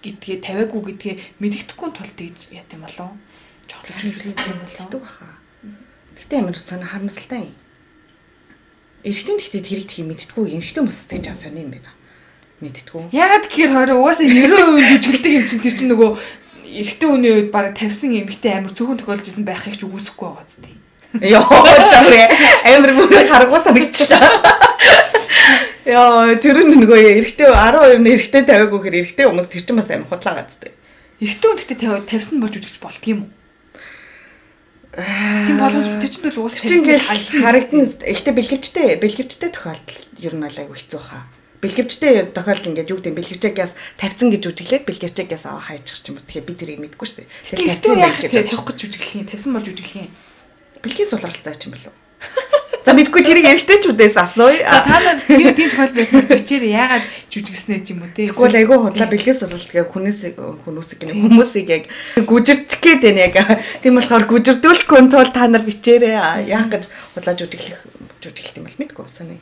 гэдгээ тавиагүй гэдгээ мэддэхгүй тулд тэгж яат юм болов? Жоохлож хэлдэг болов? Гэтэ амар сонир харамсалтай юм. Эрэгтэй гэхдээ тэр их мэдтгүү. Эрэгтэй хүмүүс гэж аа сони юм байна. Мэдтгүү. Ягаад гэхээр хоёр угаасаа 90% жүжиглдэг юм чинь тэр чинь нөгөө эрэгтэй хүний үед баг тавьсан эмэгтэй амар цөөхөн тохиолж исэн байхыг ч үгүйсэхгүй байгаа зү. Йоо заа амар бүр харгуус санагчлаа. Яа тэр нь нөгөө эрэгтэй 12 нь эрэгтэй тавиагүй хэр эрэгтэй хүмүүс тэр чинь бас амар худлаа газтай. Эрэгтэй хүнтэй тавьсан болж үжигч болт юм уу? Тийм боломж тэр чинь л уус чинь харагдана ихтэй бэлгэвчтэй бэлгэвчтэй тохиолдол ер нь айгу хэцүү хаа. Бэлгэвчтэй тохиолдол ингээд юу гэдэг бэлгэвчээс тавьсан гэж үжиглээд бэлгэвчээс аваа хайчих ч юм уу. Тэгэхээр би тэрийг мэдгүй шүү дээ. Тэгэхээр тавьсан яаж тавих гэж үжиглэх юм? Тавьсан болж үжиглэх юм. Бэлгийн сулралтай ч юм болов. За мэдгүй тэрийг эргэжтэйчүүдээс асууя. Та нар тийм тохиол байсан бичээр яагаад жүжигснэ юм уу те. Тэгвэл айгүй худлаа бэлгээс бол тэгээ хүнээс хүнүүс гэх хүмүүсийг яг гүжирдэх гээд байна яг. Тийм болохоор гүжирдүүлэхгүй тул та нар бичээрээ яах гэж худлаа жүжиглэх жүжиглэх юм бол мэдгүй санаа.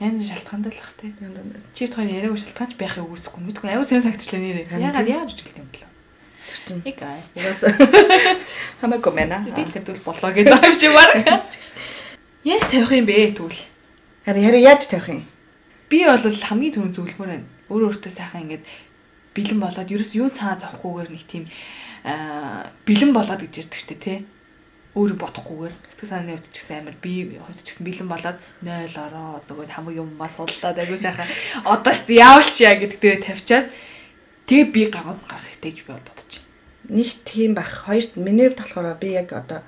Янз шалтгаандаа л бах те. Чи тохиол яриаг шалтгаанч байхыг үүсэхгүй мэдгүй. Аюу сэн сагтлаа нэрээ. Яагаад яагаад жүжиглэх юм бэ? чинь. Яг аа. Угаас хамаагүй мэнэ. Би тавьдвал болоо гэдэг юм шиг баг. Яаж тавих юм бэ тэгвэл? Харин яри яаж тавих юм? Би бол хамгийн түрүүнд зөвлөмөр байна. Өөр өөртөө сайхан ингээд бэлэн болоод ерөөс юу цаа зовхгүйгээр нэг тийм бэлэн болоод гэж ярьдаг штэ тий. Өөрөө бодохгүйгээр. Сэтгэл санааны хувьд ч гэсэн амар би хувьд ч гэсэн бэлэн болоод 0 ороод нөгөө хамаг юммаа судлаад айгуу сайхан одоо ч яавалч яа гэдэг дээрээ тавьчаад тэгээ би гагав гарах хэрэгтэй гэж би бодож нэг тийм байх. Хоёрт миний хувьд болохоор би яг одоо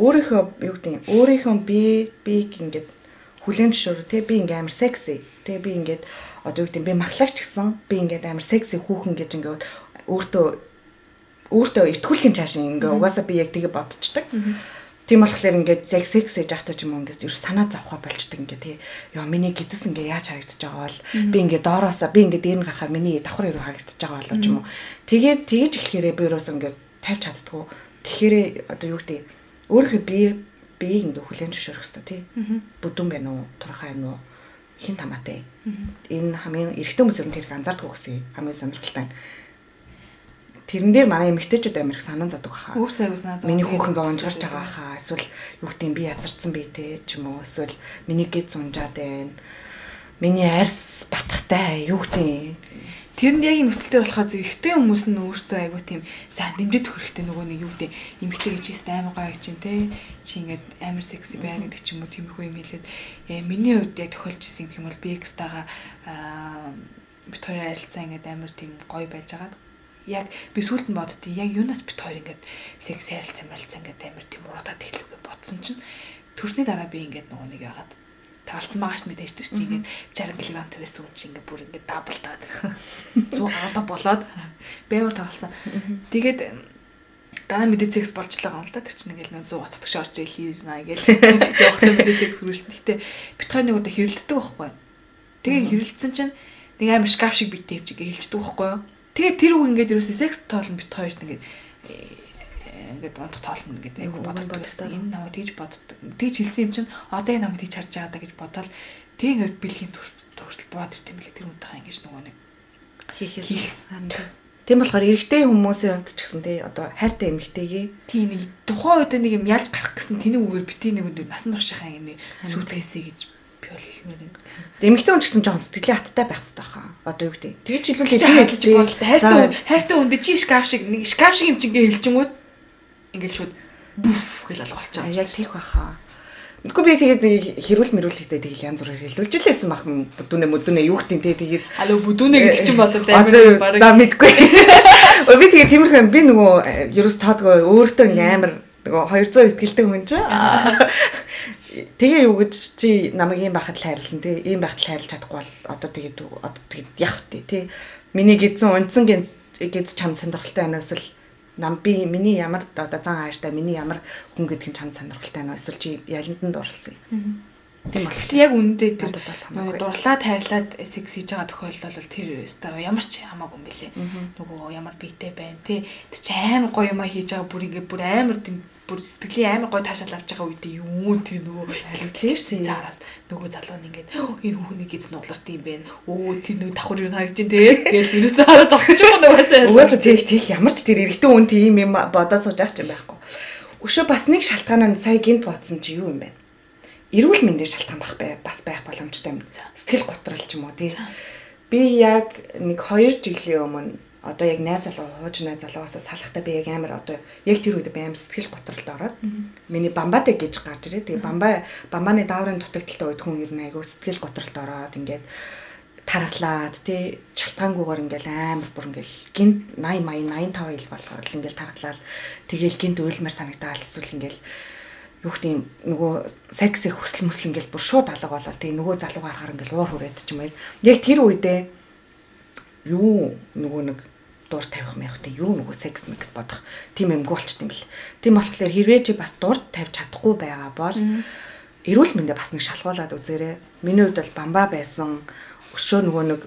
өөрийнхөө юу гэдэг өөрийнхөө би биг ингээд хүлэмжшүүр тий би ингээ амар секси. Тий би ингээд одоо юу гэдэг би махлагч гэсэн би ингээд амар секси хүүхэн гэж ингээд өөртөө өөртөө итгүүлэхин чааш ингээ угаасаа би яг тэгээ бодчихдаг. Тийм болохоор ингээд зэг секс гэж яхтаа ч юм уу ингээд ер санаа завхаа болчдөг ингээд тий. Яа миний гэдэс ингээ яаж харагдаж байгаа бол би ингээд доороосоо би ингээд дээр нь гарахаар миний давхар ирүү харагдаж байгаа болоо ч юм уу. Тэгээд тэгэж эхлэхээрээ би юус ингээд тавьж чаддгүй. Тэгэхээр одоо юу гэдэг өөрийнхөө бие биеийг ингээ хүлэн зөвшөөрөх хэрэгтэй тий. Бүдүүн байна уу? Турхай байна уу? Хин тамаатай. Энэ хамгийн эрэгтэй хүмүүс ер нь тэрийг анзаардаг гэсэн хамгийн сонирхолтой тэрэн дээр манай эмэгтэйчүүд амирх санаа задаг хаа. Өөрсдөө аягүй санаа задаг. Миний хүүхэн гонжгарч байгаа хаа. Эсвэл юу гэдэг би язарсан бэ те ч юм уу. Эсвэл миний гид сунжаад байна. Миний арьс батхтай юу гэдэг Тэр нь яг энэ нөхцөл дээр болохоор зэрэгтэй хүмүүс нь өөрсдөө айгуу тийм сайн нэмжид хөрөхтэй нөгөө нэг юу гэдэг эмэгтэй гэж чийс амар гоё гэж те чи ингээд амар секси байна гэдэг ч юм уу тиймэрхүү юм хэлээд миний хувьд яг тохиолж исэн юм бол би экстага бит хоёр харилцаа ингээд амар тийм гоё байж байгаа яг би сүулт нь боддtii яг юунаас бит хоёр ингээд секс ярилцсан мэлцэн ингээд амар тийм уруудаад хэлүүгээ бодсон чинь төрсний дараа би ингээд нөгөө нэг яагаад таалцсан байгаа ш мэдээж чинь ингээд 60 кг тавьсан хүн чинь ингээд бүр ингээд даблтаад 100 гаата болоод бэвэр таалсан. Тэгээд дараа мэдээ секс байгаа юм л да. Тэр чинь ингээл 100 гот татгаш орж ийл хийрнэ гээл явахтай мэдээ секс үргэлж. Гэтэ бит хоёр нэг удаа хэрэлддэг байхгүй. Тэгээ хэрэлдсэн чинь нэг амар шкаф шиг битээ хэмжиг хэлждэг байхгүй юу? Тэгээд тэр үг ингээд ерөөсөө секс тоолн бит хоёрт ингээд э, ингээд унтах тоолно гэдэг айгу боддог гэсэн. Энэ намайг тэгж боддог. Тэгж хэлсэн юм чинь одоо энэ намайг тэгж харж байгаа гэж бодоод тэг ингээд бэлгийн төрсөл бод ирсэн мөлий тэр үнтэйхээ ингэж нөгөө нэг хийх. Тийм. Болохоор эрэгтэй хүмүүсийн хувьд ч гэсэн тий одоо хайртай эмэгтэйгээ тийм нэг тухайн үед нэг юм ялж гарах гэсэн тэнийг үгээр битээ нэг насан туршийнхаа юм сүйтгэсэй гэж би бол хэлмээр байна. Эмэгтэй хүн ч гэсэн жоон сэтгэлийн хаттай байх хэрэгтэй хаа. Одоо юу гэдэг. Тэгж хэлвэл хэлмээр ч бол хайртай хайртай хүндээ чи шкаф шиг нэг шкаф шиг юм чи ингээ хэлжингүүд ингээл шууд бүф гэл алгуулчих. Яг тийх байхаа. Тэгэхгүй би тэгээд хэрүүл мэрүүлэхдээ тэгэл янз бүрээр хэлүүлж лээсэн бах бүдүүнэ мүдүүнэ юу гэдэг те тэгээд алуу бүдүүнэ гэдэг чинь болоод амар баг. За мэдгүй. Би тэгээд тиймэрхүү би нөгөө ерөөс тоодгоо өөртөө амар нөгөө 200 ихтгэлтэй хүн чинь тэгээ юу гэж чи намайг ийм байхад л хайрлсан тий ийм байхад л хайрлаж чадахгүй бол одоо тэгээд одоо тэгээд явах тий тий миний гидсэн унцсан гид чам сонирхолтой байна эсвэл нам би миний ямар одоо зан ааштай миний ямар хүн гэдг нь чам сонирхолтой байна эсвэл чи ялантанд дурлсан юм Тийм бол. Гэтэ яг үнэндээ тэр дурлаад хайрлаад секс хийж байгаа тохиолдол бол тэр өстой ямар ч хамаагүй юм билэ. Нөгөө ямар биетэй байна тий. Тэр чи амар гоё юм хийж байгаа бүр ингээ бүр амар тийм бүр сэтгэлийн амар гоё таашаал авч байгаа үедээ юу тэр нөгөө халивтлээш заараас нөгөө залуу нь ингээд энэ хүүхний гиз нууларт юм бэ. Өө тэр нөгөө давхар юу харагдаж байна те. Тэгэл ерөөсөө хараад зогсож байгаа нугасаа. Угаасаа тех тех ямар ч тэр эрэгтэй хүн тийм юм бодоо сууж байгаа ч юм байхгүй. Өшөө бас нэг шалтгаан нь сая гинт бодсон чи юу юм бэ? эрүүл мэндийн шалтгаан байх бай бас байх боломжтой юм. Сэтгэл готрол ч юм уу тий. Би яг нэг 2 жилийн өмнө одоо яг найз залуу хууч найз залуугаас салахтаа би яг амар одоо яг тэр үед би амар сэтгэл готролд ороод миний бамбатай гэж гарч ирээ. Тэгээ бамбаа бамбааны дааврын дутагдaltaй үед хүн ер нь айгүй сэтгэл готролд ороод ингээд тараглаад тий чалтгаангүйгээр ингээл амар бүр ингээл гинт 80 80 85 ил болгоод ингээл тараглаад тэгээл гинт уйлмар санагдаал эсвэл ингээл юу гэдэг нөгөө секси хүсэл мүсэл ингээл бүр шууд алга болоод тэгээ нөгөө залуугаар харахаар ингээл уур хүрээд ч юм яг тэр үедээ юу нөгөө нэг дуур тавих маях те юу нөгөө секс микс бодох тийм юмгүй болчт юм бэл. Тийм болохоор хэрвээ чи бас дуур тавьж чадахгүй байгаа бол эрүүл мэндэ бас нэг шалгуулад үзээрэй. Миний хувьд бол бамба байсан. Өшөө нөгөө нэг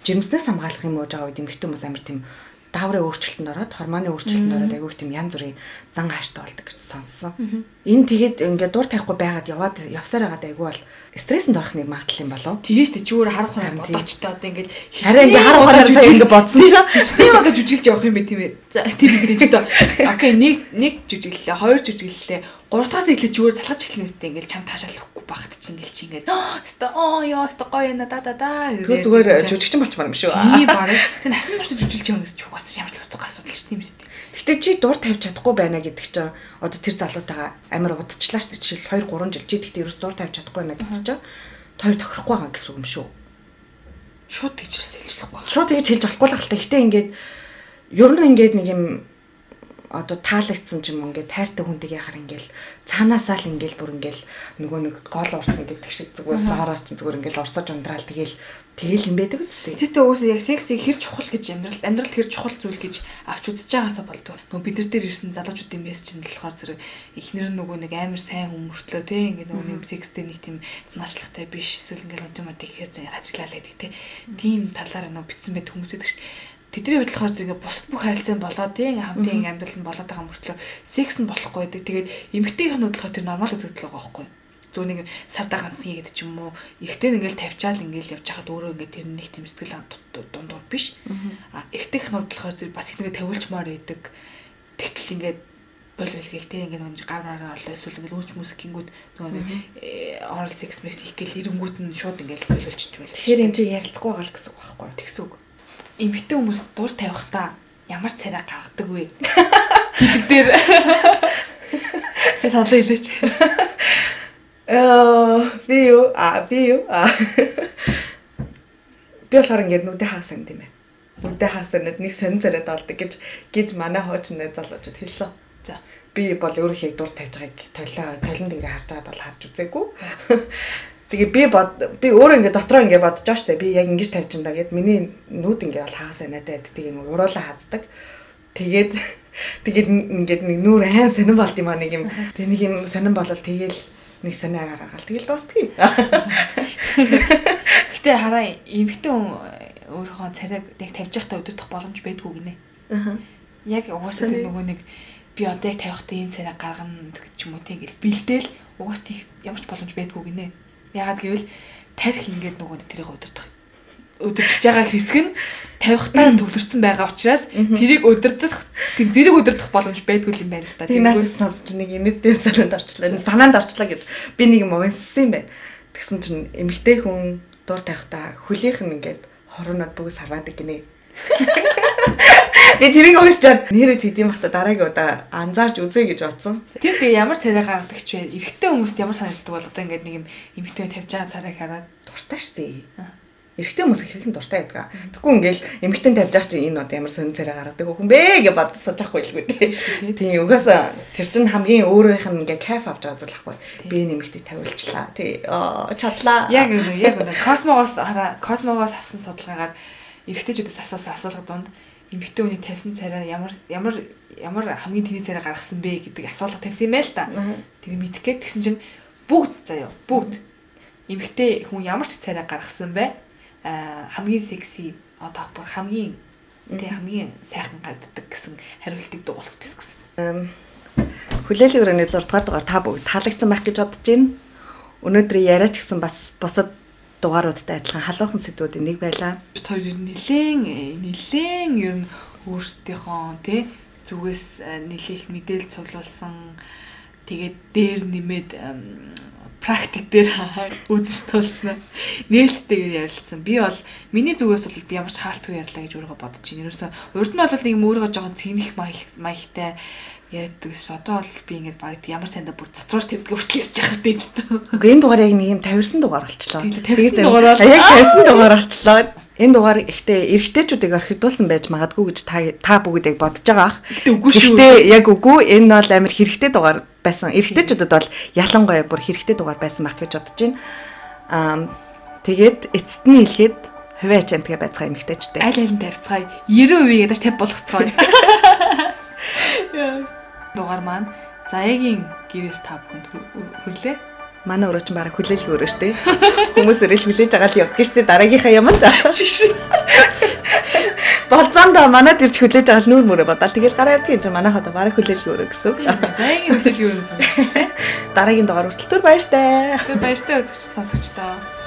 жирэмснээс хамгаалах юм уу жаа үед эмэгтэй хүмүүс амар тийм дааврын өөрчлөлтөнд ороод гормоны өөрчлөлтөнд ороод айгүйх тийм янз бүрийн зан хааштай болдог гэж сонссон. Энэ тэгээд ингээд дур тавихгүй байгаад яваад явсаар байгаад айгүй бол стресэнд орох нэг магадлал юм болов. Тэгээс тэ чи өөр харах ухаан бодоочтой одоо ингээд хараа ингээд харах ухаанаар сая ингээд бодсон чинь хичнээн одоо жүжиглж явах юм бэ тийм ээ. Тийм үстэй ч одоо окей нэг нэг жүжиглэлээ хоёр жүжиглэлээ гуравтаас эхлэж зүгээр залгаж эхлэх үстэй ингээд чам таашаалахгүй багт чинь ингээд чи ингээд өстө оо ёо өстө гоё на да да да тэр зүгээр жүжигчин болчмаар юм шүү. Тийм баг. Тэр насан турш жүжиглж явах гэж угаасаа ямар л утга асуудал шүү тийм үстэй. Гэтэ чи дур тавьж чадахгүй байна гэдэг чинь одоо тэр залуутайгаа амар удчлаа шүү дээ. Жишээл 2 3 жил чи тэгтээ ерөөс дур тавьж чадахгүй байна гэдэг чинь хоёр тохирохгүй байгаа гэсэн юм шүү. Шууд тэгж хэлж болохгүй. Шууд тэгж хэлж болохгүй л хаалта. Гэтэ ингээд ер нь ингээд нэг юм одоо таалагдсан ч юм ингээд тайртай хүнтэйг яхаар ингээд цаанаасаа л ингээд бүр ингээд нөгөө нэг гол урсан гэдэг шиг зүгээр доороос ч зүгээр ингээд урсаж ундраал тэгэл тэгэл юм байдаг үстэй. Тэгтээ уусаа яг секси хэр чухал гэж амьдралд амьдралд хэр чухал зүйл гэж авч үзэж байгаасаа болдог. Нөгөө бид нар дээр ирсэн залуучуудын мессеж нь болохоор зэрэг эхнэр нөгөө нэг амар сайн хүмүүртлөө те ингээд нөгөө нэг секстэй нэг тийм санаачлагтай биш эсвэл ингээд автоматик хийх ажиглаа л гэдэг те. Тийм талаараа нөгөө битсэн байд хүмүүсэд гэж тэдний хувьд болохоор зэрэг бусад бүх харилцаа нь болоод тийм хамтын амьдрал нь болоод байгаа мөртлөө секс нь болохгүй байдаг. Тэгээд эмэгтэйх нь болохоор тэр нормал үзэгдэл байгаа байхгүй. Зөв нэг сардаа ганц хийгээд ч юм уу эрэгтэй ингээл тавьчаал ингээл явж хахад өөрөө ингээд тэр нэг тийм сэтгэл дундуур биш. А нь хувьд болохоор зэрэг бас их нэгэ тавиулчмаар идэг. Тэгтэл ингээд бол бэл гээл те ингээд нэг гар мараа орлоо эсвэл ингээд үүч мөсгингүүд нөгөө oral sex mess их гэл эрэнгүүт нь шууд ингээд боловлчихвол. Тэгэхээр энэ чинь ярилцахгүй гал гэсэн үг байхгүй. Тэгс үг эмэгтэй хүмүүс дур тавихтаа ямар царай гаргадаг вэ гэдэг дээр чи санал хэлээч. Аа би юу а би юу би болохоор ингээд нүдэ хаагасан юм байна. Нүдэ хаагасан нэг сонин царайд болдог гэж гэж манай хооч нэ залуучууд хэлсэн. За би бол өөрийнхөө дур тавьж байгааг толио толинд ингээ харж байгаад бол харж үзээгүй. Тэгээ би бод би өөрөө ингээ дотроо ингээ бодож байгаа штэ. Би яг ингэж тавьж байна гэд миний нүд ингээ бол хагас байнадаа гэдэг ингээ уруулаа хаздаг. Тэгээд тэгээд ингээд нэг нүүр аим сонирн болд юм аа нэг юм. Тэг нэг юм сонирн болол тэгээл нэг сонио гаргаал тэгэл дуустдаг юм. Гэтэ хараа эмхтэн өөрийнхөө царайг яг тавьж байхдаа өдөртөх боломж байдгүй гинэ. Аа. Яг угаасаа тэр нөгөө нэг би одоо яг тавихтаа ийм царай гаргана гэж юм уу тэгэл бэлдээл угаасаа ямар ч боломж байдгүй гинэ. Ягаад гэвэл тарих ингээд нөгөө тэрийг удирдах өдөртөж байгаа хэсэг нь тавихтаа төвлөрсөн байгаа учраас тэрийг өдөрдох зэрэг өдөрдох боломж байдгүй юм байна л да. Тэгвэл сонсч нэг инээдээ санаанд орчлаа. Санаанд орчлаа гэж би нэг юм унссан юм байна. Тэгсэн чинь эмэгтэй хүн дур тавихтаа хөлийнх нь ингээд хороноод бүгд сарваадаг гинэ. Би тэрийг уушчаад нэрээ тэдэм бахта дараагийн удаа анзаарч үзье гэж бодсон. Тэр тэгээ ямар царай гаргадаг ч вэ? Эрэгтэй хүмүүст ямар санагддаг бол одоо ингээд нэг юм эмэгтэй тавьж байгаа царайг хараад дуртай штэ. Эрэгтэй хүмүүс их их дуртай байдаг. Тэгэхгүй ингээл эмэгтэй тавьж байгаа чинь энэ одоо ямар сонир царай гаргадаг хүн бэ гэж бодсож ахгүй л үү штэ. Тийм угаасаа тэр чинь хамгийн өөрийнх нь ингээ кайф авч байгаа зүйл ахгүй. Би нэмэгтэй тавиулчлаа. Тий. Чадлаа. Яг яг космогоос хараа космогоос авсан судалгаагаар эрэгтэйчүүдээс асуусан асуулгад донд эмэгтэй хүний тавьсан царай ямар ямар ямар хамгийн тэний царай гаргасан бэ гэдэг асуулга тавьсан юм байл та. Тэр мэдэх гээд тэгсэн чинь бүгд заяа бүгд эмэгтэй хүн ямар ч царай гаргасан бэ? Аа хамгийн секси одоо бүр хамгийн тэг хамгийн сайхан гарддаг гэсэн хариултыг дугуулсан бис гэсэн. Хүлээлгийн өрөөний 6 дугаар дугаар та бүгд таалагдсан байх гэж бодож байна. Өнөөдөр яриач гэсэн бас бусад дугааруудтай адилхан халуухан сэдвүүдийн нэг байлаа. Бид хоёр нэлээн нэлээн ер нь өөрсдийнхөө тий зүгээс э, нэлээх мэдээлэл цуглуулсан тэгээд дээр нэмээд практик дээр үзэж туулсан. Нээлттэйгээр ярилцсан. Би бол миний зүгээс бол би ямар ч хаалтгүй ярьлаа гэж өөрөө бодож байна. Ерөөсө урд нь бол нэг юм өөрийгөө жоохон цэгнэх маягтай яадаг ш одоо бол би ингээд баг ямар сайндаа бүр цацруулж тавьдаг хүртэл ярьж байгаа ч тоо. Үгүй энэ дугаар яг нэг юм 50 дугаар болчлоо. Тэгээд дугаар бол яг 50 дугаар болчлоо. Энэ дугаар ихтэй эргэжтэйчүүдийг орхидуулсан байж магадгүй гэж та та бүгд яг бодож байгаа ах. Гэтэ үгүй шүү. Гэтэ яг үгүй энэ бол амар хэрэгтэй дугаар байсан. Эргэжтэйчүүдэд бол ялангуяа бүр хэрэгтэй дугаар байсан байх гэж бодож байна. Аа тэгээд эцэст нь хэлэхэд хувийн ачаантгээ байцгаа эмэгтэйчтэй. Аль аль нь тавьцгаая. 90% гэдэг 50 болгоцгоо. Яа дугаар маань Заяагийн гэрээс та бүхэнд хүрлээ. Манай өрөө ч бараг хүлээлгүй өрөө штэ. Хүмүүс өрөөл хүлээж байгаа л явдаг штэ дараагийнхаа яманд. Болцоонд манад ирж хүлээж байгаа л нүүр мөрөө бодоол тэгэл гараа явдаг юм чи манайхаа да бараг хүлээлгүй өрөө гэсэн үг. Заягийн хүлээлгүй өрөөс юм. Дараагийн дугаар хүртэл түр баяртай. Түр баяртай үзэгч сонсогчдоо.